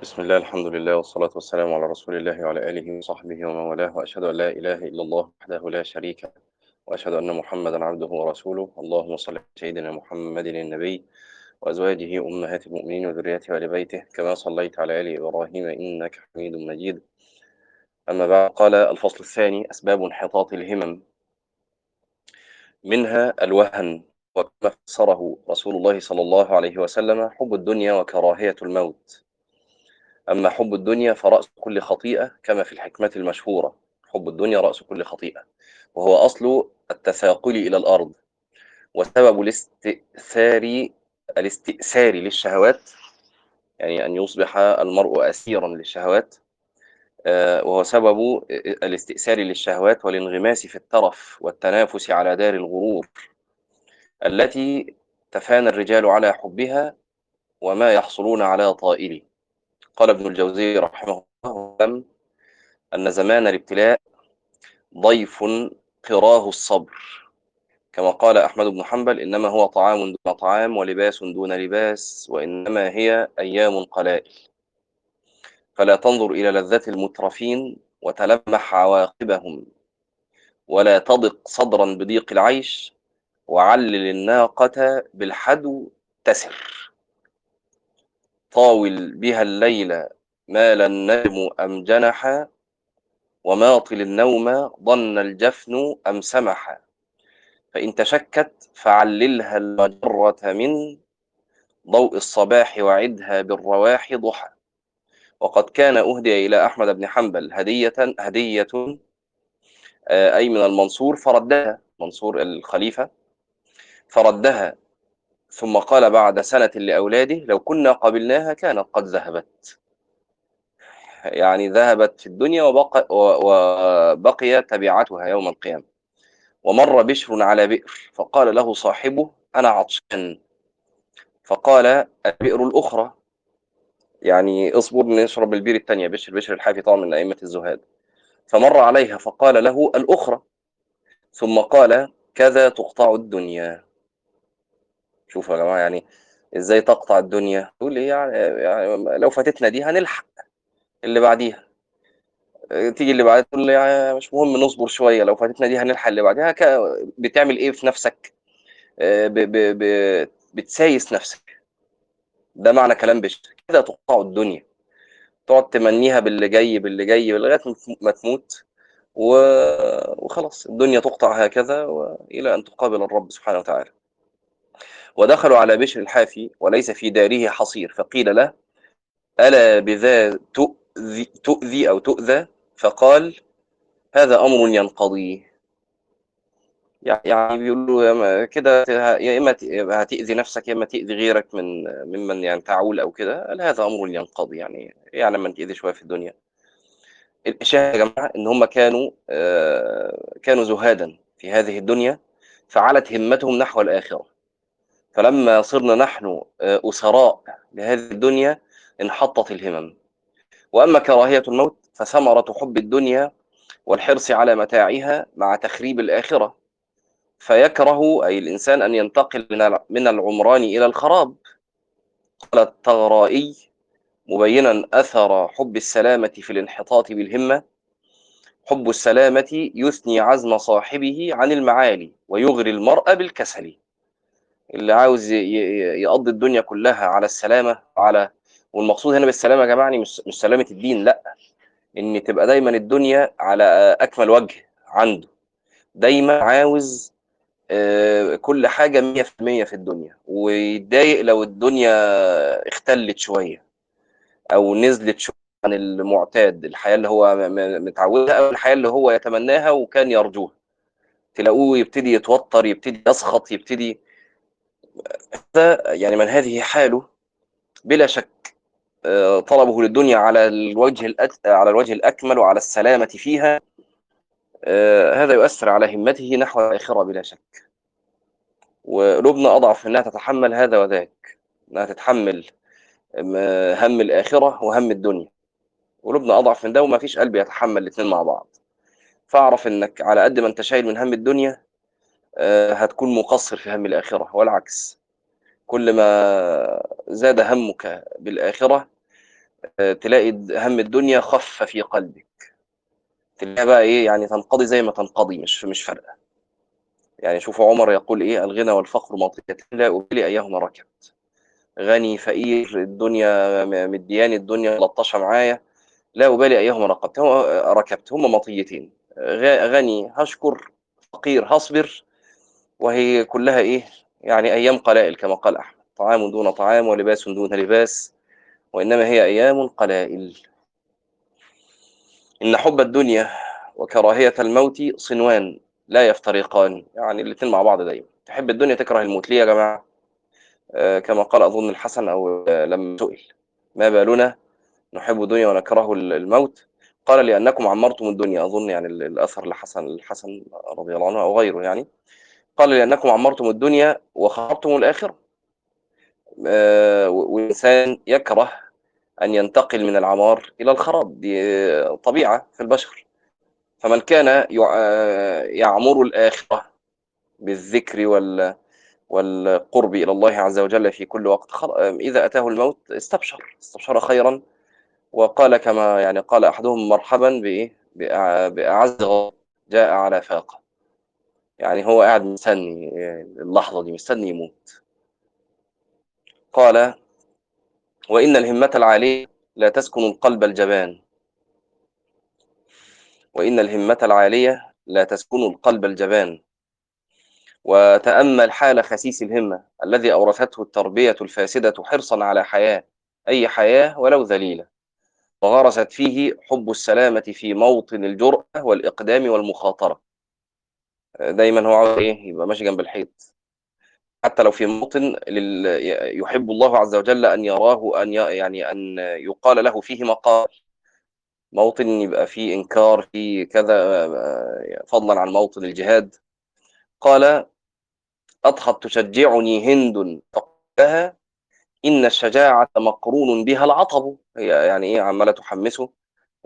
بسم الله الحمد لله والصلاة والسلام على رسول الله وعلى آله وصحبه ومن والاه وأشهد أن لا إله إلا الله وحده لا شريك له وأشهد أن محمدا عبده ورسوله. اللهم صل على سيدنا محمد النبي وأزواجه أمهات المؤمنين وذريته وآل بيته كما صليت على آل إبراهيم إنك حميد مجيد. أما بعد قال الفصل الثاني أسباب انحطاط الهمم. منها الوهن وكما فسره رسول الله صلى الله عليه وسلم حب الدنيا وكراهية الموت. أما حب الدنيا فرأس كل خطيئة كما في الحكمة المشهورة. حب الدنيا رأس كل خطيئة وهو أصل التثاقل إلى الأرض. وسبب الاستئثار الاستئثار للشهوات يعني أن يصبح المرء أسيرا للشهوات آه، وهو سبب الاستئثار للشهوات والانغماس في الترف والتنافس على دار الغرور التي تفانى الرجال على حبها وما يحصلون على طائله. قال ابن الجوزي رحمه الله أن زمان الابتلاء ضيف قراه الصبر. كما قال أحمد بن حنبل إنما هو طعام دون طعام ولباس دون لباس وإنما هي أيام قلائل. فلا تنظر إلى لذات المترفين وتلمح عواقبهم ولا تضق صدرا بضيق العيش وعلل الناقة بالحدو تسر. طاول بها الليل مال النجم أم جنح وماطل النوم ظن الجفن أم سمح. فإن تشكت فعللها المجرة من ضوء الصباح وعدها بالرواح ضحى. وقد كان أهدي إلى أحمد بن حنبل هدية هدية آه، أي من المنصور فردها منصور الخليفة فردها ثم قال بعد سنة لأولاده لو كنا قبلناها كانت قد ذهبت. يعني ذهبت في الدنيا وبقى, وبقي تبعتها يوم القيامة. ومر بشر على بئر فقال له صاحبه أنا عطشان. فقال البئر الأخرى يعني اصبر نشرب البير الثانية بشر بشر الحافي طبعا من أئمة الزهاد. فمر عليها فقال له الأخرى ثم قال كذا تقطع الدنيا. شوفوا يا جماعة يعني إزاي تقطع الدنيا؟ تقول لي يعني, يعني لو فاتتنا دي هنلحق اللي بعديها. تيجي اللي بعدها تقول يعني مش مهم نصبر شوية لو فاتتنا دي هنلحق اللي بعدها بتعمل إيه في نفسك؟ آه، ب ب ب بتسايس نفسك. ده معنى كلام بشر. كده تقطع الدنيا. تقعد تمنيها باللي جاي باللي جاي لغاية ما تموت. وخلاص الدنيا تقطع هكذا وإلى أن تقابل الرب سبحانه وتعالى. ودخلوا على بشر الحافي وليس في داره حصير فقيل له ألا بذا تؤذي, تؤذي أو تؤذى؟ فقال هذا أمر ينقضي. يعني بيقولوا كده يا إما هتأذي نفسك يا إما تأذي غيرك من ممن يعني تعول أو كده. هذا أمر ينقضي يعني يعني لما تأذي شوية في الدنيا. الشاهد يا جماعة إن هم كانوا آه، كانوا زهادا في هذه الدنيا فعلت همتهم نحو الآخرة. فلما صرنا نحن آه، أسراء لهذه الدنيا انحطت الهمم. وأما كراهية الموت فثمرة حب الدنيا والحرص على متاعها مع تخريب الآخرة. فيكره أي الإنسان أن ينتقل من العمران إلى الخراب. قال التغرائي مبينا أثر حب السلامة في الانحطاط بالهمة. حب السلامة يثني عزم صاحبه عن المعالي ويغري المرء بالكسل. اللي عاوز يقضي الدنيا كلها على السلامة على والمقصود هنا بالسلامة يا جماعة يعني مش مش سلامة الدين لأ. إن تبقى دايما الدنيا على أكمل وجه عنده. دايما عاوز آه، كل حاجة مية في المية في الدنيا. ويتضايق لو الدنيا اختلت شوية أو نزلت شوية عن المعتاد. الحياة اللي هو متعودها أو الحياة اللي هو يتمناها وكان يرجوها. تلاقوه يبتدي يتوتر يبتدي يسخط يبتدي هذا يعني من هذه حاله بلا شك آه، طلبه للدنيا على الوجه. على الوجه الأكمل وعلى السلامة فيها آه، هذا يؤثر على همته نحو الآخرة بلا شك وقلوبنا أضعف أنها تتحمل هذا وذاك أنها تتحمل هم الآخرة وهم الدنيا قلوبنا أضعف من ده وما فيش قلب يتحمل الاثنين مع بعض فاعرف أنك على قد ما أنت شايل من هم الدنيا هتكون مقصر في هم الآخرة والعكس. كل ما زاد همك بالآخرة تلاقي هم الدنيا خف في قلبك. تلاقيها بقى إيه يعني تنقضي زي ما تنقضي مش مش فارقة. يعني شوفوا عمر يقول إيه الغنى والفقر مطيتين لا ابالي أيهما ركبت. غني فقير الدنيا مدياني الدنيا لطشة معايا. لا أبالي أيهما ركبت. ركبت. هما مطيتين. غني هشكر. فقير هصبر. وهي كلها إيه؟ يعني أيام قلائل كما قال أحمد. طعام دون طعام ولباس دون لباس وإنما هي أيام قلائل. إن حب الدنيا وكراهية الموت صنوان لا يفترقان. يعني الاثنين مع بعض دايما. تحب الدنيا تكره الموت. ليه يا جماعة؟ آه كما قال أظن الحسن أو آه لما سئل. ما بالنا؟ نحب الدنيا ونكره الموت. قال لأنكم عمرتم الدنيا. أظن يعني الأثر لحسن الحسن رضي الله عنه أو غيره يعني. قال لأنكم عمرتم الدنيا وخربتم الآخرة. آه والإنسان يكره أن ينتقل من العمار إلى الخراب. دي طبيعة في البشر. فمن كان يعمر الآخرة بالذكر وال والقرب إلى الله عز وجل في كل وقت إذا أتاه الموت استبشر استبشر خيرا. وقال كما يعني قال أحدهم مرحبا بإيه؟ بأعز جاء على فاقة. يعني هو قاعد مستني اللحظة دي مستني يموت. قال وإن الهمة العالية لا تسكن القلب الجبان. وإن الهمة العالية لا تسكن القلب الجبان. وتأمل حال خسيس الهمة الذي أورثته التربية الفاسدة حرصا على حياة أي حياة ولو ذليلة. وغرست فيه حب السلامة في موطن الجرأة والإقدام والمخاطرة. دايما هو عاوز إيه؟ يبقى ماشي جنب الحيط. حتى لو في موطن يحب الله عز وجل أن يراه أن يعني أن يقال له فيه مقال. موطن يبقى فيه إنكار فيه كذا فضلا عن موطن الجهاد. قال أضحت تشجعني هند فقالها إن الشجاعة مقرون بها العطب. هي يعني إيه؟ عمالة تحمسه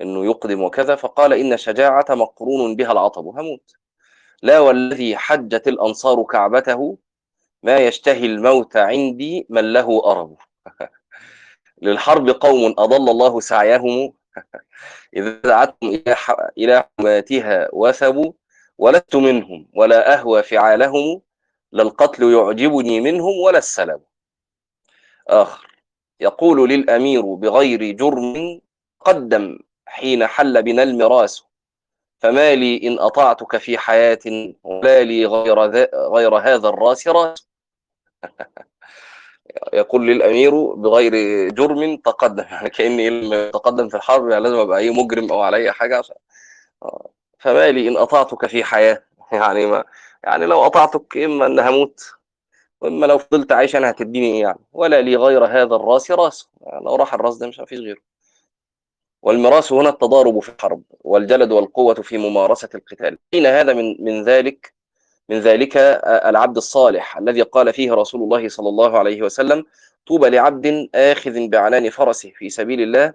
إنه يقدم وكذا. فقال إن الشجاعة مقرون بها العطب. هموت. لا والذي حجت الأنصار كعبته ما يشتهي الموت عندي من له أرب للحرب قوم أضل الله سعيهم. إذا دعتهم إلى حماتها وثبوا ولست منهم ولا أهوى فعالهم. لا القتل يعجبني منهم ولا السلب آخر يقول للأمير بغير جرم قدم حين حل بنا المراس فما لي إن أطعتك في حياة ولا لي غير, غير هذا الراس راس يقول للأمير بغير جرم تقدم. يعني كأني تقدم في الحرب يعني لازم أبقى أي مجرم أو علي حاجة عشان فما لي إن أطعتك في حياة. يعني ما يعني لو أطعتك إما أن هموت وإما لو فضلت عايش أنا هتديني إيه يعني؟ ولا لي غير هذا الراس راس يعني لو راح الراس ده مش فيش غيره. والمراس هنا التضارب في الحرب والجلد والقوة في ممارسة القتال. حين هذا من من ذلك؟ من ذلك العبد الصالح الذي قال فيه رسول الله صلى الله عليه وسلم طوبى لعبد آخذ بعنان فرسه في سبيل الله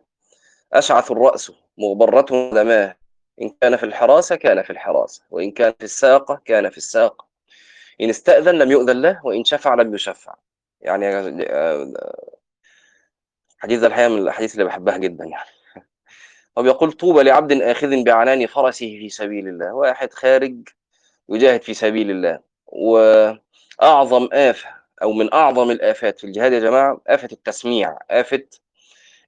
أشعث الرأس مغبرة دماه إن كان في الحراسة كان في الحراسة وإن كان في الساقة كان في الساقة إن استأذن لم يؤذن له وإن شفع لم يشفع. يعني حديث الحقيقة من الأحاديث اللي بحبها جدا يعني. هو بيقول طوبى لعبد آخذ بعنان فرسه في سبيل الله واحد خارج يجاهد في سبيل الله. وأعظم آفة أو من أعظم الآفات في الجهاد يا جماعة آفة التسميع آفة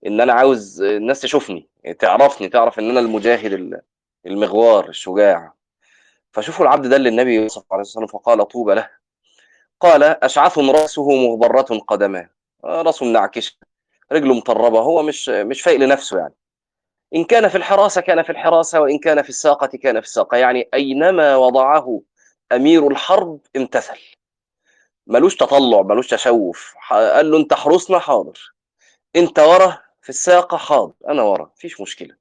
إن أنا عاوز الناس تشوفني تعرفني تعرف إن أنا المجاهد المغوار الشجاع. فشوفوا العبد ده اللي النبي وصف عليه والسلام فقال طوبى له. قال أشعث رأسه مغبرة قدماه. رأسه منعكشه رجله مطربة هو مش مش فايق لنفسه يعني. إن كان في الحراسة كان في الحراسة وإن كان في الساقة كان في الساقة. يعني أينما وضعه أمير الحرب امتثل. ملوش تطلع ملوش تشوف. قال له أنت حرسنا حاضر. أنت ورا في الساقة حاضر. أنا ورا مفيش مشكلة.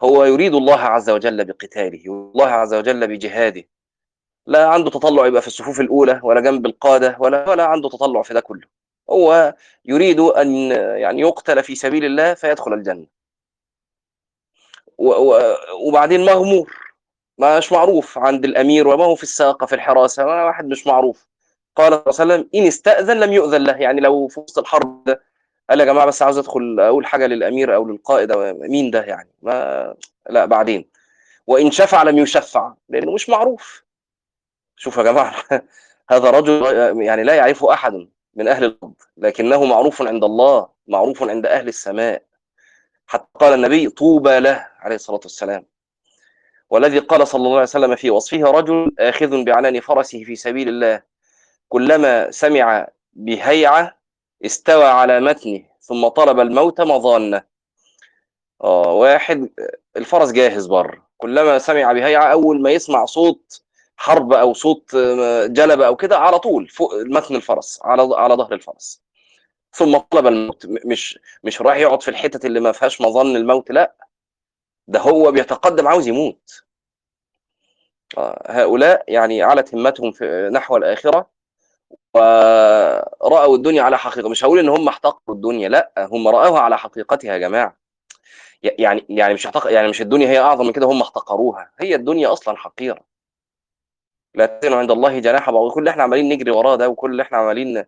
هو يريد الله عز وجل بقتاله الله عز وجل بجهاده. لا عنده تطلع يبقى في الصفوف الأولى ولا جنب القادة ولا ولا عنده تطلع في ده كله. هو يريد أن يعني يقتل في سبيل الله فيدخل الجنة. وبعدين مغمور مش معروف عند الأمير وما هو في الساقة في الحراسة واحد مش معروف. قال صلى الله عليه وسلم إن استأذن لم يؤذن له. يعني لو في وسط الحرب قال يا جماعة بس عاوز أدخل أقول حاجة للأمير أو للقائد أو مين ده يعني؟ ما لا بعدين. وإن شفع لم يشفع لأنه مش معروف. شوف يا جماعة هذا رجل يعني لا يعرفه أحد من أهل الأرض لكنه معروف عند الله معروف عند أهل السماء. حتى قال النبي طوبى له. عليه الصلاة والسلام. والذي قال صلى الله عليه وسلم في وصفه رجل آخذ بعنان فرسه في سبيل الله كلما سمع بهيعة استوى على متنه ثم طلب الموت مظانة. آه واحد الفرس جاهز بره. كلما سمع بهيعة أول ما يسمع صوت حرب أو صوت جلبة أو كده على طول فوق متن الفرس على على ظهر الفرس. ثم طلب الموت. مش مش رايح يقعد في الحتت اللي ما فيهاش مظن الموت لا. ده هو بيتقدم عاوز يموت. هؤلاء يعني علت همتهم في نحو الآخرة ورأوا الدنيا على حقيقة. مش هقول إن هم احتقروا الدنيا لأ هم رأوها على حقيقتها يا جماعة. يعني يعني مش احتق... يعني مش الدنيا هي أعظم من كده هم احتقروها. هي الدنيا أصلا حقيرة. لا تزن عند الله جناح بعض. كل اللي إحنا عمالين نجري وراه ده وكل اللي إحنا عمالين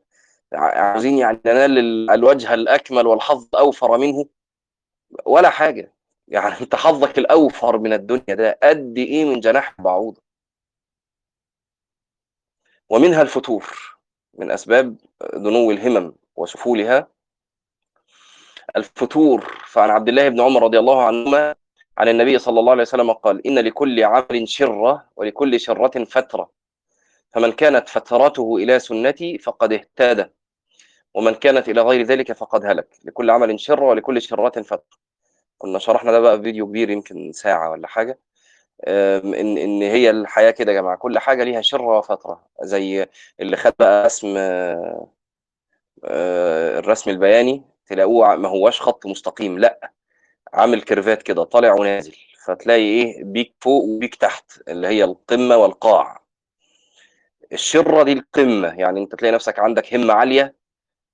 عاوزين يعني ننال الوجه الأكمل والحظ أوفر منه ولا حاجة. يعني انت حظك الأوفر من الدنيا ده قد إيه من جناح بعوضة؟ ومنها الفتور من أسباب دنو الهمم وسفولها. الفتور فعن عبد الله بن عمر رضي الله عنهما عن النبي صلى الله عليه وسلم قال إن لكل عمل شرة ولكل شرة فترة. فمن كانت فترته إلى سنتي فقد اهتدى ومن كانت إلى غير ذلك فقد هلك. لكل عمل شرة ولكل شرة فترة. كنا شرحنا ده بقى في فيديو كبير يمكن ساعة ولا حاجة. إن إن هي الحياة كده يا جماعة كل حاجة ليها شرة وفترة زي اللي خد بقى اسم الرسم البياني تلاقوه ما هواش خط مستقيم لأ عامل كيرفات كده طالع ونازل. فتلاقي إيه بيك فوق وبيك تحت اللي هي القمة والقاع. الشرة دي القمة يعني أنت تلاقي نفسك عندك همة عالية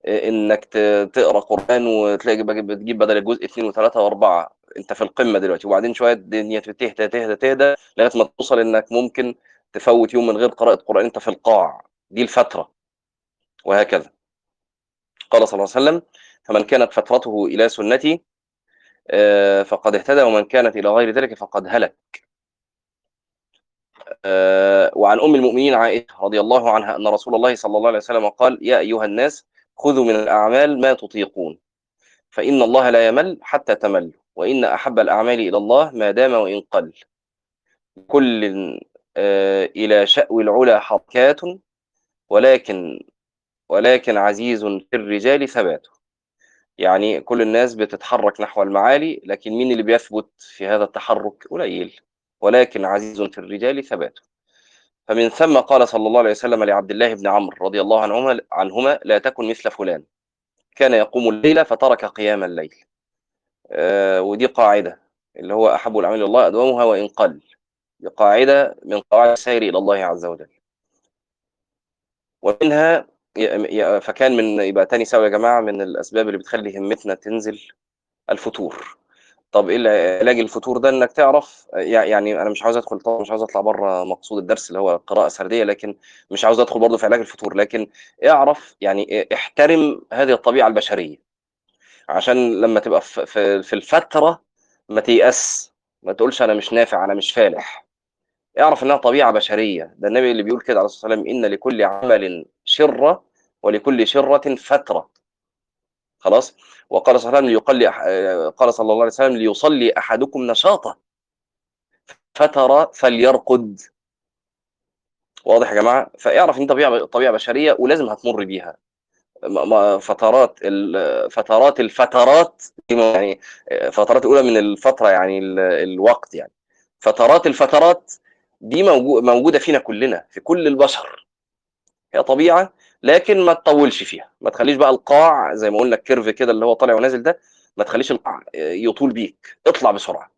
إنك تقرأ قرآن وتلاقي بتجيب بدل الجزء اثنين وثلاثة وأربعة. أنت في القمة دلوقتي. وبعدين شوية الدنيا تهدى تهدى تهدى لغاية ما توصل إنك ممكن تفوت يوم من غير قراءة قرآن انت في القاع. دي الفترة. وهكذا. قال صلى الله عليه وسلم فمن كانت فترته إلى سنتي فقد اهتدى ومن كانت إلى غير ذلك فقد هلك. وعن أم المؤمنين عائشة رضي الله عنها أن رسول الله صلى الله عليه وسلم قال يا أيها الناس خذوا من الأعمال ما تطيقون. فإن الله لا يمل حتى تمل وإن أحب الأعمال إلى الله ما دام وإن قل. كل إلى شأو العلا حركات ولكن ولكن عزيز في الرجال ثباته يعني كل الناس بتتحرك نحو المعالي لكن مين اللي بيثبت في هذا التحرك؟ قليل. ولكن عزيز في الرجال ثباته فمن ثم قال صلى الله عليه وسلم لعبد الله بن عمرو رضي الله عنهما عنهما لا تكن مثل فلان. كان يقوم الليل فترك قيام الليل. آه ودي قاعدة اللي هو أحب الاعمال إلى الله أدومها وإن قل. دي قاعدة من قواعد السير إلى الله عز وجل. ومنها فكان من يبقى تاني سبب يا جماعة من الأسباب اللي بتخلي همتنا تنزل الفتور طب إيه علاج الفتور ده إنك تعرف يعني أنا مش عاوز أدخل طبعا مش عاوز أطلع بره مقصود الدرس اللي هو قراءة سردية لكن مش عاوز أدخل برضه في علاج الفتور لكن اعرف يعني احترم هذه الطبيعة البشرية. عشان لما تبقى في, الفترة ما تيأس ما تقولش أنا مش نافع أنا مش فالح. اعرف إنها طبيعة بشرية. ده النبي اللي بيقول كده عليه الصلاة والسلام إن لكل عمل شرة ولكل شرة فترة. خلاص؟ وقال صلى الله عليه وسلم قال صلى الله عليه وسلم ليصلي أحدكم نشاطه. فترى فليرقد. واضح يا جماعة؟ فاعرف إن طبيعة طبيعة بشرية ولازم هتمر بيها. فترات فترات الفترات يعني فترات الأولى من الفترة يعني الوقت يعني. فترات الفترات دي موجودة فينا كلنا في كل البشر. هي طبيعة لكن ما تطولش فيها. ما تخليش بقى القاع زي ما قلنا الكيرف كده اللي هو طالع ونازل ده ما تخليش القاع يطول بيك. اطلع بسرعة.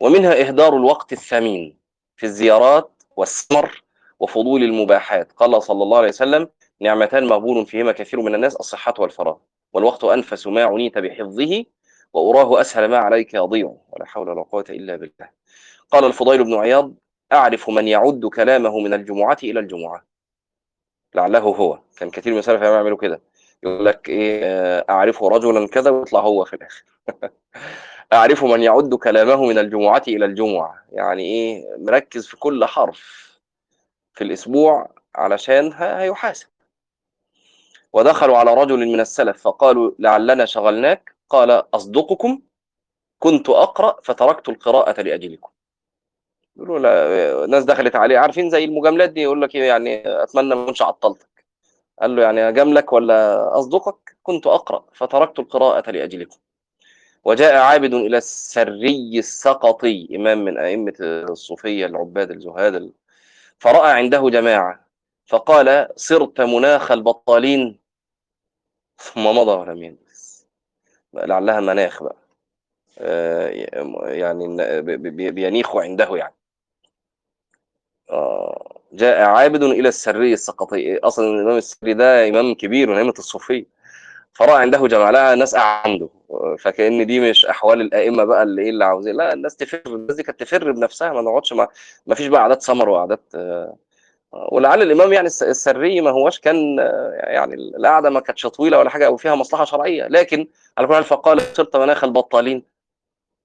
ومنها إهدار الوقت الثمين في الزيارات والسمر وفضول المباحات. قال صلى الله عليه وسلم نعمتان مغبون فيهما كثير من الناس الصحة والفراغ. والوقت أنفس ما عنيت بحفظه وأراه أسهل ما عليك يضيع. ولا حول ولا قوة إلا بالله. قال الفضيل بن عياض أعرف من يعد كلامه من الجمعة إلى الجمعة. لعله هو. كان كثير من السلف يعملوا كده. يقول لك إيه أعرف رجلا كذا ويطلع هو في الآخر. أعرف من يعد كلامه من الجمعة إلى الجمعة. يعني إيه مركز في كل حرف في الأسبوع علشان هيحاسب. ودخلوا على رجل من السلف فقالوا لعلنا شغلناك. قال أصدقكم كنت أقرأ فتركت القراءة لأجلكم. يقولوا لا ناس دخلت عليه. عارفين زي المجاملات دي يقول لك يعني أتمنى ما كنتش عطلتك. قال له يعني أجاملك ولا أصدقك؟ كنت أقرأ فتركت القراءة لأجلكم. وجاء عابد إلى السري السقطي إمام من أئمة الصوفية العباد الزهاد فرأى عنده جماعة فقال صرت مناخ البطالين. ثم مضى ولم يجلس. لعلها مناخ بقى. آه، يعني بينيخ عنده يعني. جاء عابد إلى السري السقطي. أصلا الإمام السري ده إمام كبير من أئمة الصوفية. فرأى عنده جماعة لا ناس عنده. فكأن دي مش أحوال الأئمة بقى اللي إيه اللي عاوزين. لا الناس تفر الناس دي كانت تفر بنفسها. ما نقعدش ما, ما فيش بقى عادات سمر وعادات آه، ولعل الإمام يعني السري ما هوش كان يعني القعدة ما كانتش طويلة ولا حاجة أو فيها مصلحة شرعية. لكن على كل حال فقال صرت مناخ البطالين.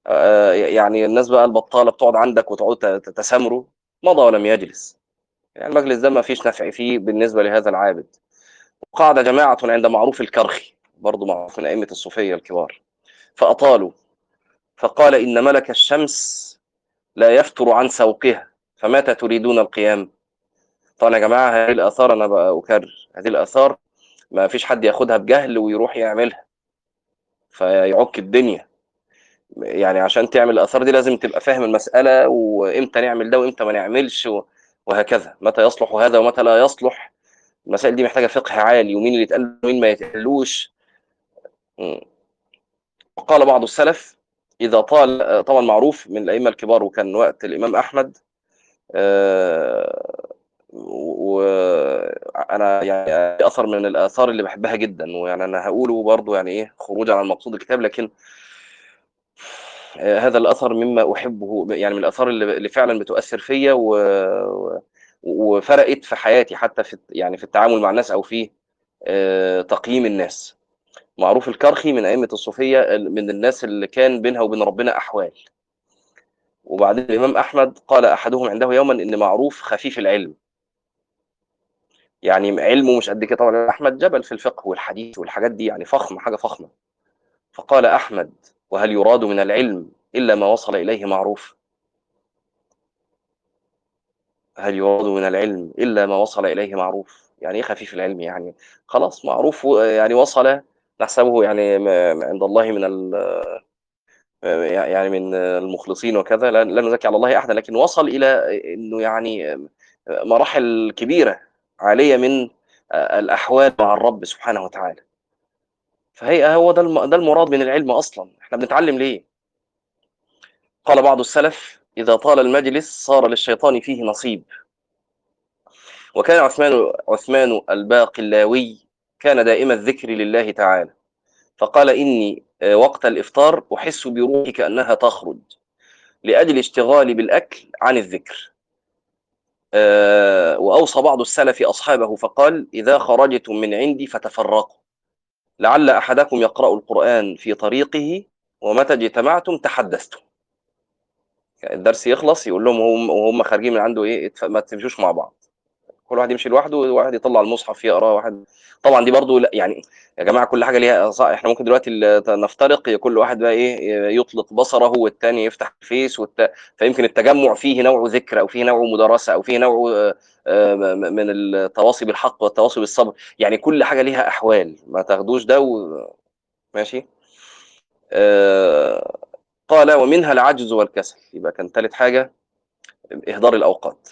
آه، يعني الناس بقى البطالة بتقعد عندك وتقعد تتسامروا مضى ولم يجلس. يعني المجلس ده ما فيش نفع فيه بالنسبة لهذا العابد. وقعد جماعة عند معروف الكرخي برضه معروف من أئمة الصوفية الكبار. فأطالوا. فقال إن ملك الشمس لا يفتر عن سوقها فمتى تريدون القيام؟ طبعا يا جماعة هذه الآثار أنا بقى أكرر. هذه الآثار ما فيش حد ياخدها بجهل ويروح يعملها. فيعك الدنيا. يعني عشان تعمل الآثار دي لازم تبقى فاهم المسألة وإمتى نعمل ده وإمتى ما نعملش وهكذا. متى يصلح هذا ومتى لا يصلح. المسائل دي محتاجة فقه عالي ومين اللي يتقال ومين ما يتقالوش. وقال بعض السلف إذا طال طبعا معروف من الأئمة الكبار وكان وقت الإمام أحمد آه، وأنا يعني أثر من الآثار اللي بحبها جدا ويعني أنا هقوله برضو يعني إيه خروجا عن مقصود الكتاب لكن هذا الأثر مما أحبه يعني من الأثار اللي فعلا بتؤثر فيا و... وفرقت في حياتي حتى في يعني في التعامل مع الناس أو في آه، تقييم الناس. معروف الكرخي من أئمة الصوفية من الناس اللي كان بينها وبين ربنا أحوال. وبعدين الإمام أحمد قال أحدهم عنده يوما إن معروف خفيف العلم. يعني علمه مش قد كده. طبعا أحمد جبل في الفقه والحديث والحاجات دي يعني فخم حاجة فخمة. فقال أحمد وهل يراد من العلم إلا ما وصل إليه معروف؟ هل يراد من العلم إلا ما وصل إليه معروف؟ يعني إيه خفيف العلم يعني؟ خلاص معروف يعني وصل نحسبه يعني عند الله من يعني من المخلصين وكذا. لا نزكي على الله أحدا لكن وصل إلى إنه يعني مراحل كبيرة عالية من الأحوال مع الرب سبحانه وتعالى. فهي هو ده ده المراد من العلم أصلا. إحنا بنتعلم ليه؟ قال بعض السلف إذا طال المجلس صار للشيطان فيه نصيب. وكان عثمان عثمان الباقلاوي كان دائم الذكر لله تعالى. فقال إني وقت الإفطار أحس بروحي كانها تخرج لأجل اشتغالي بالأكل عن الذكر. آه، وأوصى بعض السلف أصحابه فقال إذا خرجتم من عندي فتفرقوا. لعل أحدكم يقرأ القرآن في طريقه ومتى اجتمعتم تحدثتم. يعني الدرس يخلص يقول لهم وهم, وهم خارجين من عنده إيه ما تمشوش مع بعض. كل واحد يمشي لوحده وواحد يطلع المصحف يقرأ واحد طبعا دي برضو لا يعني يا جماعة كل حاجة ليها إحنا ممكن دلوقتي نفترق كل واحد بقى إيه يطلق بصرة والتاني يفتح الفيس والت... فيمكن التجمع فيه نوع ذكر أو فيه نوع مدرسة أو فيه نوع آه، من التواصي بالحق والتواصي بالصبر. يعني كل حاجة ليها أحوال ما تاخدوش ده و... ماشي؟ آه... قال ومنها العجز والكسل. يبقى كان ثالث حاجة إهدار الأوقات.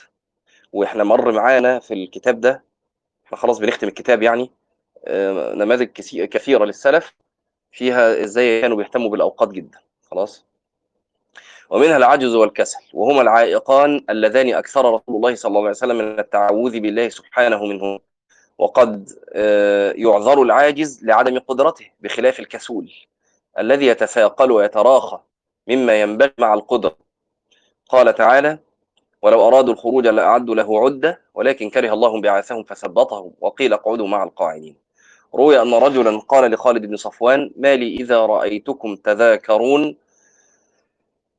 وإحنا مر معانا في الكتاب ده إحنا خلاص بنختم الكتاب يعني آه، نماذج كثيرة للسلف فيها إزاي كانوا بيهتموا بالأوقات جدا خلاص؟ ومنها العجز والكسل وهما العائقان اللذان أكثر رسول الله صلى الله عليه وسلم من التعوذ بالله سبحانه منهما وقد آه، يعذر العاجز لعدم قدرته بخلاف الكسول الذي يتثاقل ويتراخى مما ينبغي مع القدرة. قال تعالى ولو أرادوا الخروج لأعدوا له عدة ولكن كره الله بعاثهم فثبطهم وقيل اقعدوا مع القاعدين. روي أن رجلا قال لخالد بن صفوان ما لي إذا رأيتكم تذاكرون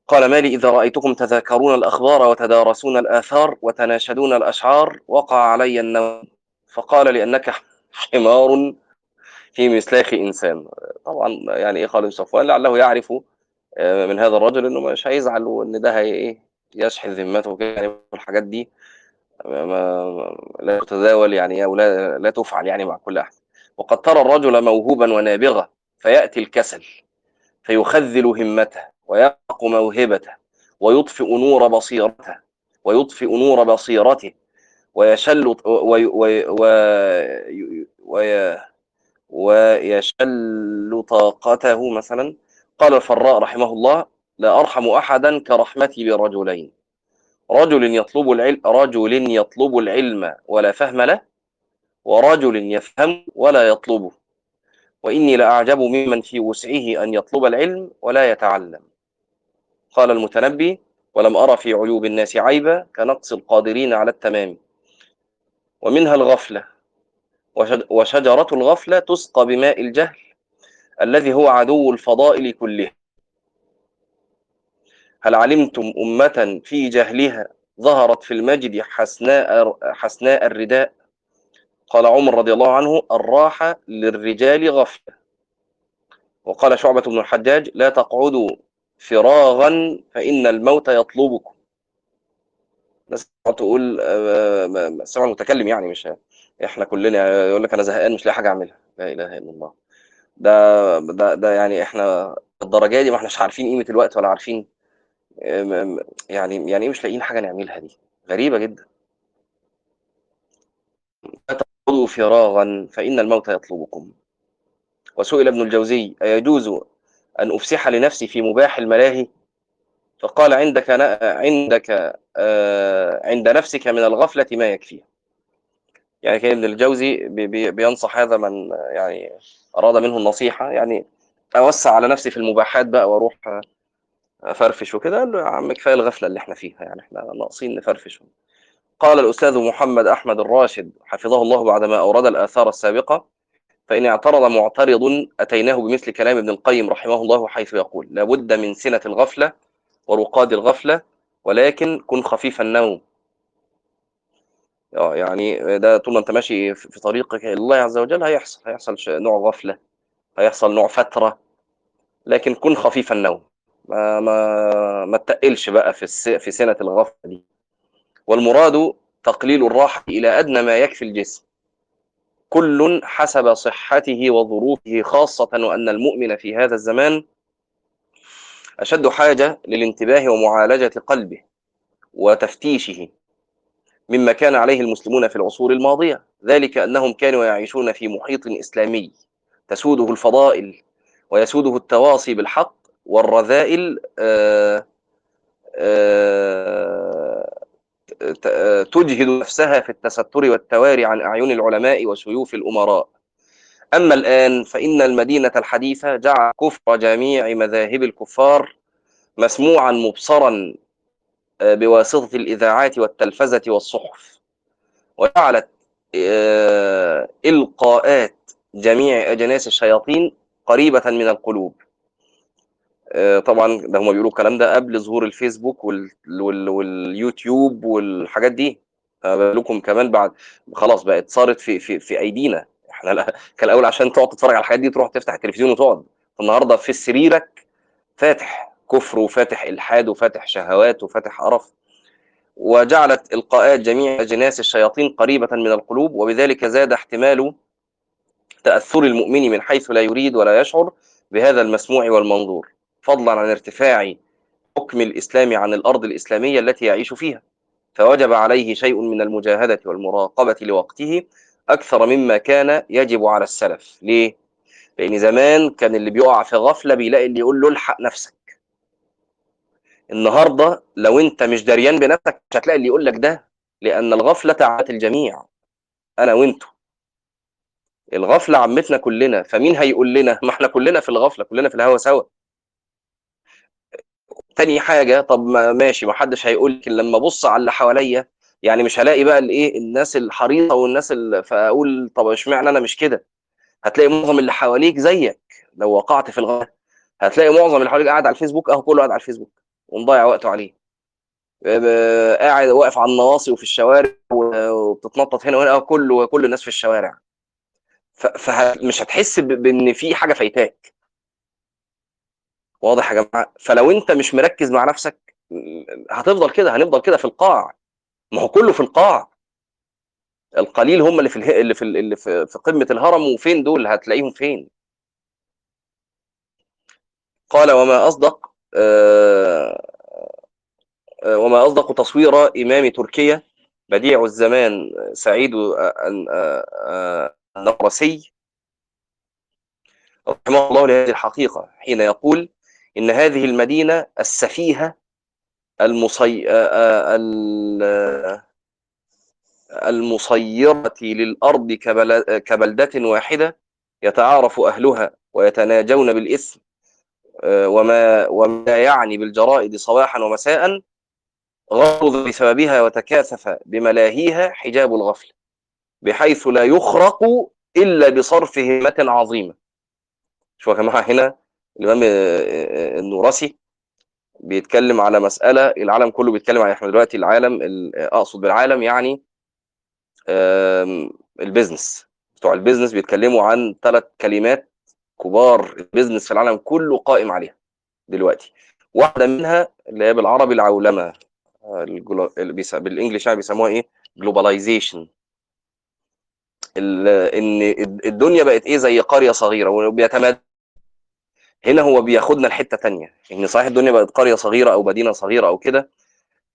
قال ما لي إذا رأيتكم تذاكرون الأخبار وتدارسون الآثار وتناشدون الأشعار وقع علي النوم. فقال لأنك حمار في مسلاخ إنسان. طبعا يعني إيه خالد بن صفوان؟ لعله يعرف آه، من هذا الرجل إنه مش هيزعل وإن ده هي إيه يشحذ ذمته يعني والحاجات دي ما لا تتداول يعني أو لا, لا تفعل يعني مع كل أحد. وقد ترى الرجل موهوبا ونابغة فيأتي الكسل فيخذل همته ويقق موهبته ويطفئ نور بصيرته ويطفئ نور بصيرته ويشل وي وي وي ويشل طاقته مثلا. قال الفراء رحمه الله لا أرحم أحدا كرحمتي برجلين. رجل يطلب العلم رجل يطلب العلم ولا فهم له ورجل يفهم ولا يطلبه. وإني لأعجب ممن في وسعه أن يطلب العلم ولا يتعلم. قال المتنبي ولم أرى في عيوب الناس عيبا كنقص القادرين على التمام. ومنها الغفلة. وشجرة الغفلة تسقى بماء الجهل الذي هو عدو الفضائل كلها. هل علمتم أمة في جهلها ظهرت في المجد حسناء حسناء الرداء؟ قال عمر رضي الله عنه الراحة للرجال غفلة. وقال شعبة بن الحجاج لا تقعدوا فراغا فإن الموت يطلبكم. الناس تقول آه، سمع المتكلم يعني مش إحنا كلنا يقول لك أنا زهقان مش لاقي حاجة أعملها. لا إله إلا الله. ده ده ده يعني إحنا الدرجة دي ما إحناش عارفين قيمة الوقت ولا عارفين يعني يعني إيه مش لاقيين حاجة نعملها دي؟ غريبة جدا. لا فراغا فان الموت يطلبكم. وسئل ابن الجوزي ايجوز ان افسح لنفسي في مباح الملاهي فقال عندك عندك آه، عند نفسك من الغفله ما يكفيها يعني كان ابن الجوزي بينصح هذا من يعني أراد منه النصيحة. يعني أوسع على نفسي في المباحات بقى وأروح افرفش وكده قال له يا عم كفاية الغفلة اللي إحنا فيها يعني إحنا ناقصين نفرفش. قال الأستاذ محمد أحمد الراشد حفظه الله بعدما أورد الآثار السابقة فإن اعترض معترض أتيناه بمثل كلام ابن القيم رحمه الله حيث يقول لابد من سنة الغفلة ورقاد الغفلة ولكن كن خفيف النوم. آه يعني ده طول ما أنت ماشي في طريقك الله عز وجل هيحصل هيحصل نوع غفلة هيحصل نوع فترة لكن كن خفيف النوم. ما ما ما تقلش بقى في الس... في سنة الغفلة دي. والمراد تقليل الراحة إلى أدنى ما يكفي الجسم. كل حسب صحته وظروفه خاصة وأن المؤمن في هذا الزمان أشد حاجة للانتباه ومعالجة قلبه وتفتيشه مما كان عليه المسلمون في العصور الماضية. ذلك أنهم كانوا يعيشون في محيط إسلامي. تسوده الفضائل ويسوده التواصي بالحق والرذائل آه، آه، تجهد نفسها في التستر والتواري عن أعين العلماء وسيوف الأمراء. أما الآن فإن المدينة الحديثة جعل كفر جميع مذاهب الكفار مسموعا مبصرا آه، بواسطة الإذاعات والتلفزة والصحف. وجعلت إلقاءات جميع أجناس الشياطين قريبة من القلوب. آه، طبعا ده هم بيقولوا الكلام ده قبل ظهور الفيسبوك وال... وال... واليوتيوب والحاجات دي. لكم كمان بعد خلاص بقت صارت في في في أيدينا. إحنا لا كان الأول عشان تقعد تتفرج على الحاجات دي تروح تفتح التلفزيون وتقعد. النهارده في سريرك فاتح كفر وفاتح إلحاد وفاتح شهوات وفاتح قرف. وجعلت إلقاءات جميع جناس الشياطين قريبة من القلوب وبذلك زاد احتمال تأثر المؤمن من حيث لا يريد ولا يشعر بهذا المسموع والمنظور. فضلا عن ارتفاع حكم الإسلام عن الأرض الإسلامية التي يعيش فيها. فوجب عليه شيء من المجاهدة والمراقبة لوقته أكثر مما كان يجب على السلف. ليه؟ لأن زمان كان اللي بيقع في غفلة بيلاقي اللي يقول له الحق نفسك. النهاردة لو أنت مش دريان بنفسك مش هتلاقي اللي يقول لك ده لأن الغفلة عمت الجميع. أنا وأنتوا. الغفلة عمتنا كلنا. فمين هيقول لنا؟ ما إحنا كلنا في الغفلة كلنا في الهوا سوا. تاني حاجة طب ما ماشي ما حدش هيقول لك لما أبص على اللي حواليا يعني مش هلاقي بقى الإيه الناس الحريصة والناس اللي فأقول طب إشمعنى أنا مش كده؟ هتلاقي معظم اللي حواليك زيك لو وقعت في الغفله هتلاقي معظم اللي حواليك قاعد على الفيسبوك أهو كله قاعد على الفيسبوك ومضيع وقته عليه. قاعد واقف على النواصي وفي الشوارع وبتتنطط هنا وهنا أهو كله كل الناس في الشوارع. فمش هتحس بإن في حاجة فايتاك. واضح يا جماعة؟ فلو أنت مش مركز مع نفسك هتفضل كده هنفضل كده في القاع. ما هو كله في القاع. القليل هم اللي في اله... اللي في اللي في, في قمة الهرم وفين دول؟ هتلاقيهم فين؟ قال وما أصدق آه... آه... وما أصدق تصوير إمام تركيا بديع الزمان سعيد النقرسي رحمه الله لهذه الحقيقة حين يقول إن هذه المدينة السفيهة المصي... المصيرة للأرض كبلدة واحدة يتعارف أهلها ويتناجون بالإثم وما, وما يعني بالجرائد صباحا ومساء غلظ بسببها وتكاثف بملاهيها حجاب الغفل بحيث لا يخرق إلا بصرف همة عظيمة. شوف يا جماعة هنا الإمام النورسي بيتكلم على مسألة العالم كله بيتكلم عليها. إحنا دلوقتي العالم أقصد بالعالم يعني ال business بتوع ال business بيتكلموا عن ثلاث كلمات كبار ال business في العالم كله قائم عليها دلوقتي. واحدة منها اللي هي بالعربي العولمة. بال English يعني بيسموها إيه؟ globalization إن الدنيا بقت إيه؟ زي قرية صغيرة وبيتمد هنا هو بياخدنا لحتة ثانية إن صحيح الدنيا بقت قرية صغيرة أو مدينة صغيرة أو كده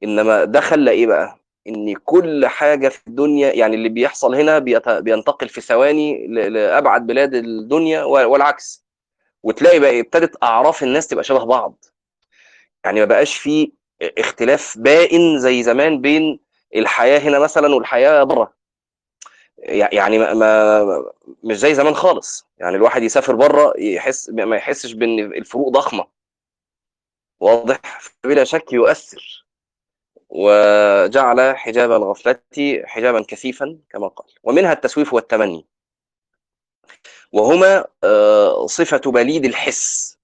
إنما ده خلى إيه بقى؟ إن كل حاجة في الدنيا يعني اللي بيحصل هنا بينتقل في ثواني لأبعد بلاد الدنيا والعكس. وتلاقي بقى ابتدت أعراف الناس تبقى شبه بعض. يعني ما بقاش في اختلاف بائن زي زمان بين الحياة هنا مثلا والحياة بره. يعني ما, ما مش زي زمان خالص. يعني الواحد يسافر بره يحس ما يحسش بإن الفروق ضخمة. واضح. بلا شك يؤثر. وجعل حجاب الغفلة حجابا كثيفا كما قال. ومنها التسويف والتمني. وهما صفة بليد الحس.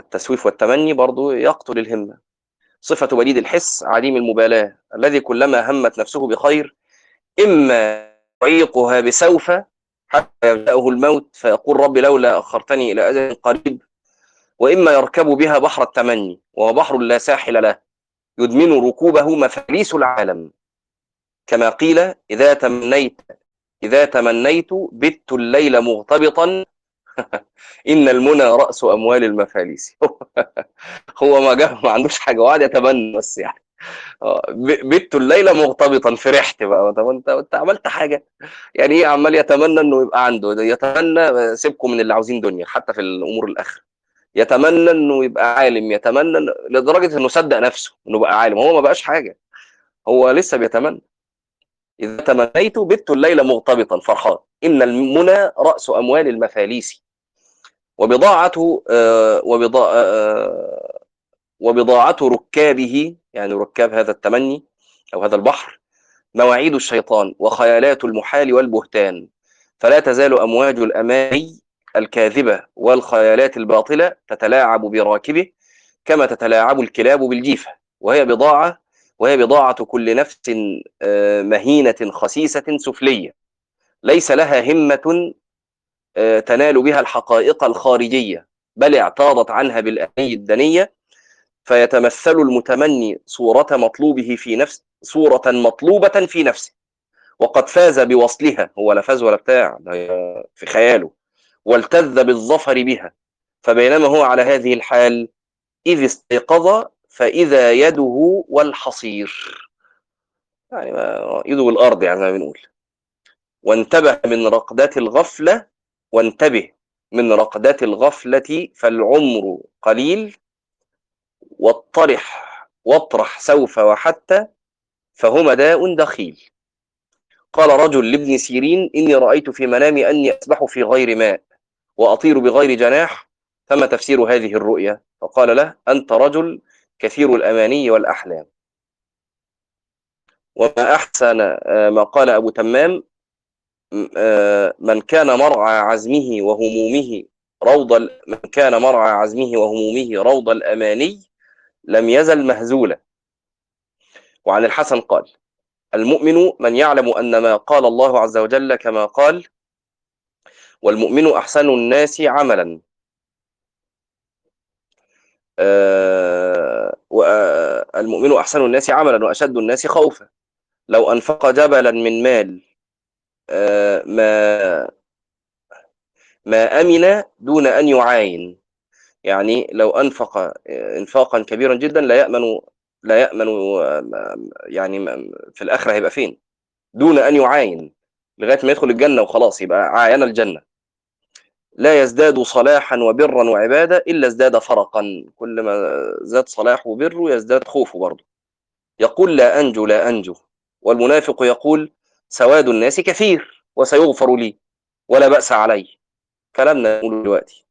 التسويف والتمني برضو يقتل الهمة. صفة بليد الحس عديم المبالاة الذي كلما همت نفسه بخير إما يعيقها بسوف حتى يفجأه الموت فيقول رب لولا أخرتني إلى أجل قريب وإما يركب بها بحر التمني وهو بحر لا ساحل له يدمن ركوبه مفاليس العالم. كما قيل إذا تمنيت إذا تمنيت بت الليل مغتبطا. إن المنى رأس أموال المفاليس. هو ما جاب ما عندوش حاجة وقعد يتمنى بس يعني. بت الليل مغتبطا فرحت بقى. طب أنت أنت عملت حاجة؟ يعني إيه عمال يتمنى إنه يبقى عنده؟ يتمنى سيبكم من اللي عاوزين دنيا حتى في الأمور الآخرة. يتمنى إنه يبقى عالم يتمنى لدرجة إنه صدق نفسه إنه بقى عالم. هو ما بقاش حاجة. هو لسه بيتمنى. إذا تمنيت بت الليل مغتبطا فرحان. إن المنى رأس أموال المفاليس. وبضاعه آه وبضاعه آه وبضاعة ركابه يعني ركاب هذا التمني أو هذا البحر مواعيد الشيطان وخيالات المحال والبهتان. فلا تزال أمواج الأماني الكاذبة والخيالات الباطلة تتلاعب براكبه كما تتلاعب الكلاب بالجيفة. وهي بضاعة وهي بضاعة كل نفس مهينة خسيسة سفلية. ليس لها همة تنال بها الحقائق الخارجية بل اعتاضت عنها بالأمني الدنية فيتمثل المتمني صورة مطلوبه في نفس صورة مطلوبة في نفسه. وقد فاز بوصلها هو لا فاز ولا بتاع في خياله. والتذ بالظفر بها. فبينما هو على هذه الحال إذ استيقظ فإذا يده والحصير. يعني يده والأرض يعني ما بنقول. وانتبه من رقدات الغفلة وانتبه من رقدات الغفلة فالعمر قليل واطرح واطرح سوف وحتى فهما داء دخيل. قال رجل لابن سيرين إني رأيت في منامي أني أسبح في غير ماء وأطير بغير جناح فما تفسير هذه الرؤيا؟ فقال له أنت رجل كثير الأماني والأحلام. وما أحسن ما قال أبو تمام آه، من كان مرعى عزمه وهمومه روض من كان مرعى عزمه وهمومه روض الأماني لم يزل مهزولا. وعن الحسن قال المؤمن من يعلم أن ما قال الله عز وجل كما قال والمؤمن أحسن الناس عملا. آه، المؤمن أحسن الناس عملا وأشد الناس خوفا. لو أنفق جبلا من مال آه، ما ما أمن دون أن يعاين. يعني لو أنفق آه، إنفاقا كبيرا جدا لا يأمن لا يأمن يعني في الآخرة هيبقى فين؟ دون أن يعاين لغاية ما يدخل الجنة وخلاص يبقى عاين الجنة. لا يزداد صلاحا وبرا وعبادة إلا ازداد فرقا. كل ما زاد صلاح وبر يزداد خوفه برضه. يقول لا أنجو لا أنجو. والمنافق يقول سواد الناس كثير وسيغفر لي ولا بأس علي. كلامنا دلوقتي.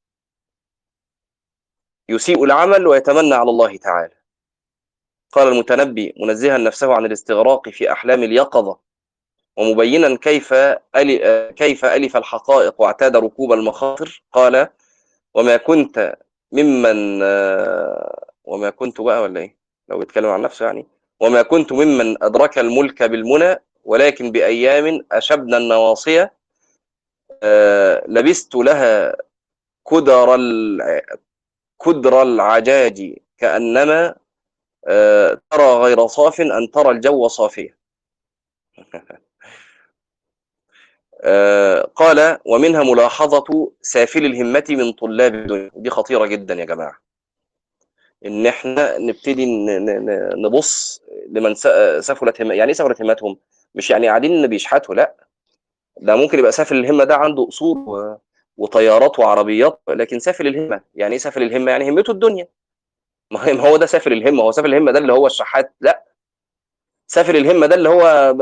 يسيء العمل ويتمنى على الله تعالى. قال المتنبي منزها نفسه عن الاستغراق في أحلام اليقظة ومبينا كيف كيف ألف الحقائق واعتاد ركوب المخاطر. قال وما كنت ممن وما كنت بقى ولا إيه؟ لو بيتكلم عن نفسه يعني. وما كنت ممن أدرك الملك بالمنى ولكن بأيام أشبنا النواصية آه، لبست لها كدر كدر العجاج كأنما آه، ترى غير صاف أن ترى الجو صافيا. آه، قال ومنها ملاحظة سافل الهمة من طلاب الدنيا. دي خطيرة جدا يا جماعة. إن إحنا نبتدي نبص لمن سفلت همة يعني إيه سفلت همتهم؟ مش يعني قاعدين بيشحتوا لا. ده ممكن يبقى سافل الهمة ده عنده اصول وطيارات وعربيات لكن سافل الهمة يعني إيه سافل الهمة يعني همته الدنيا. ما هو ده سافل الهمة هو سافل الهمة ده اللي هو الشحات؟ لا. سافل الهمة ده اللي هو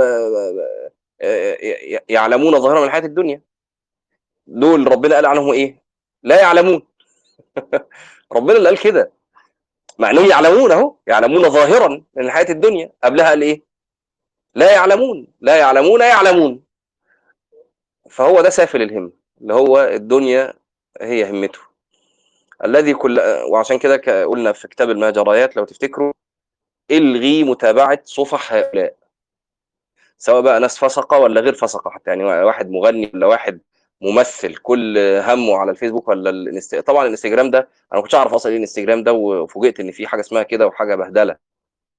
يعلمون ظاهرا من الحياة الدنيا. دول ربنا قال عنهم إيه؟ لا يعلمون. ربنا اللي قال كده. مع إنهم يعلمون أهو. يعلمون ظاهرا من الحياة الدنيا. قبلها قال إيه؟ لا يعلمون. لا يعلمون يعلمون. فهو ده سافل الهم اللي هو الدنيا هي همته. الذي كل وعشان كده قلنا في كتاب المهجريات لو تفتكروا إلغي متابعة صفح هؤلاء. سواء بقى ناس فسقة ولا غير فسقة حتى يعني واحد مغني ولا واحد ممثل كل همه على الفيسبوك ولا الانست... طبعا الإنستجرام ده أنا ما كنتش أعرف أصلا إيه الإنستجرام ده وفوجئت إن في حاجة اسمها كده وحاجة بهدلة.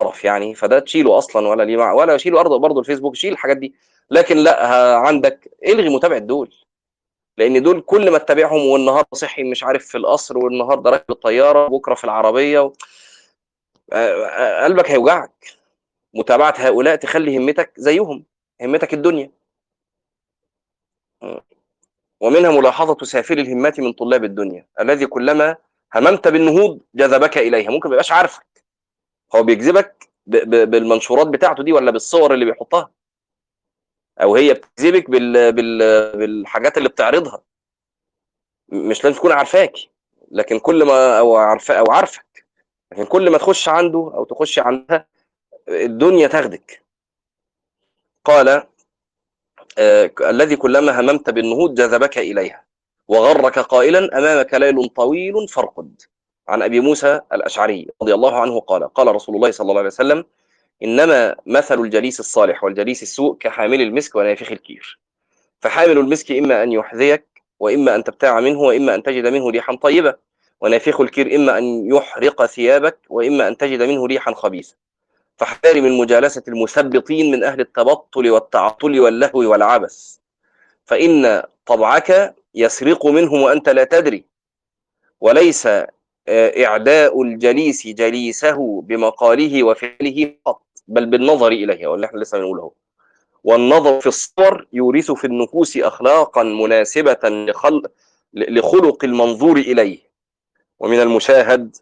طرف يعني فده تشيله أصلا ولا ليه مع ولا شيله برضه الفيسبوك شيل الحاجات دي. لكن لا عندك إلغي متابعة دول. لأن دول كل ما تتابعهم والنهاردة صحي مش عارف في القصر والنهاردة راكب الطيارة بكره في العربية و... قلبك هيوجعك. متابعة هؤلاء تخلي همتك زيهم همتك الدنيا. ومنها ملاحظة سافل الهمات من طلاب الدنيا الذي كلما هممت بالنهوض جذبك إليها. ممكن ما يبقاش عارفك. هو بيجذبك بالمنشورات بتاعته دي ولا بالصور اللي بيحطها؟ أو هي بتجذبك بال... بال... بالحاجات اللي بتعرضها. مش لازم تكون عارفاك لكن كل ما أو عارفه أو عارفك لكن كل ما تخش عنده أو تخش عندها الدنيا تاخدك. قال آه الذي كلما هممت بالنهوض جذبك إليها وغرك قائلا أمامك ليل طويل فارقد عن أبي موسى الأشعري رضي الله عنه قال قال رسول الله صلى الله عليه وسلم إنما مثل الجليس الصالح والجليس السوء كحامل المسك ونافخ الكير. فحامل المسك إما أن يحذيك وإما أن تبتاع منه وإما أن تجد منه ريحا طيبة. ونافخ الكير إما أن يحرق ثيابك وإما أن تجد منه ريحا خبيثة. فاحذري من مجالسة المثبطين من أهل التبطل والتعطل واللهو والعبث. فإن طبعك يسرق منهم وأنت لا تدري. وليس آه، إعداء الجليس جليسه بمقاله وفعله فقط. بل بالنظر إليه واللي إحنا لسه بنقوله والنظر في الصور يورث في النفوس أخلاقا مناسبة لخلق المنظور إليه. ومن المشاهد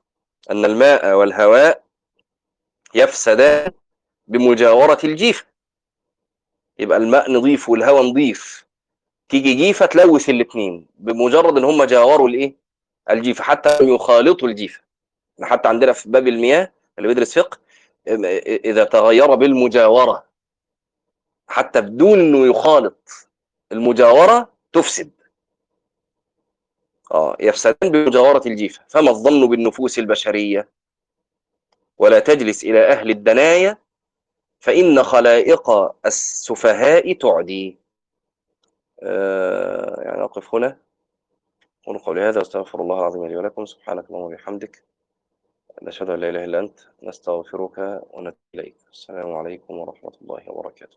أن الماء والهواء يفسدان بمجاورة الجيفة يبقى الماء نظيف والهواء نظيف تيجي جيفة تلوث الاثنين بمجرد إن هم جاوروا الإيه؟ الجيفة حتى يخالطوا الجيفة. حتى عندنا في باب المياه اللي بيدرس فقه إذا تغير بالمجاورة حتى بدون إنه يخالط المجاورة تفسد. آه يفسدان بمجاورة الجيفة. فما الظن بالنفوس البشرية؟ ولا تجلس إلى أهل الدنايا فإن خلائق السفهاء تعدي. آه يعني أقف هنا. أقول قولي هذا واستغفر الله العظيم لي ولكم. سبحانك اللهم وبحمدك. نشهد أن لا إله إلا أنت نستغفرك ونتوب إليك. السلام عليكم ورحمة الله وبركاته.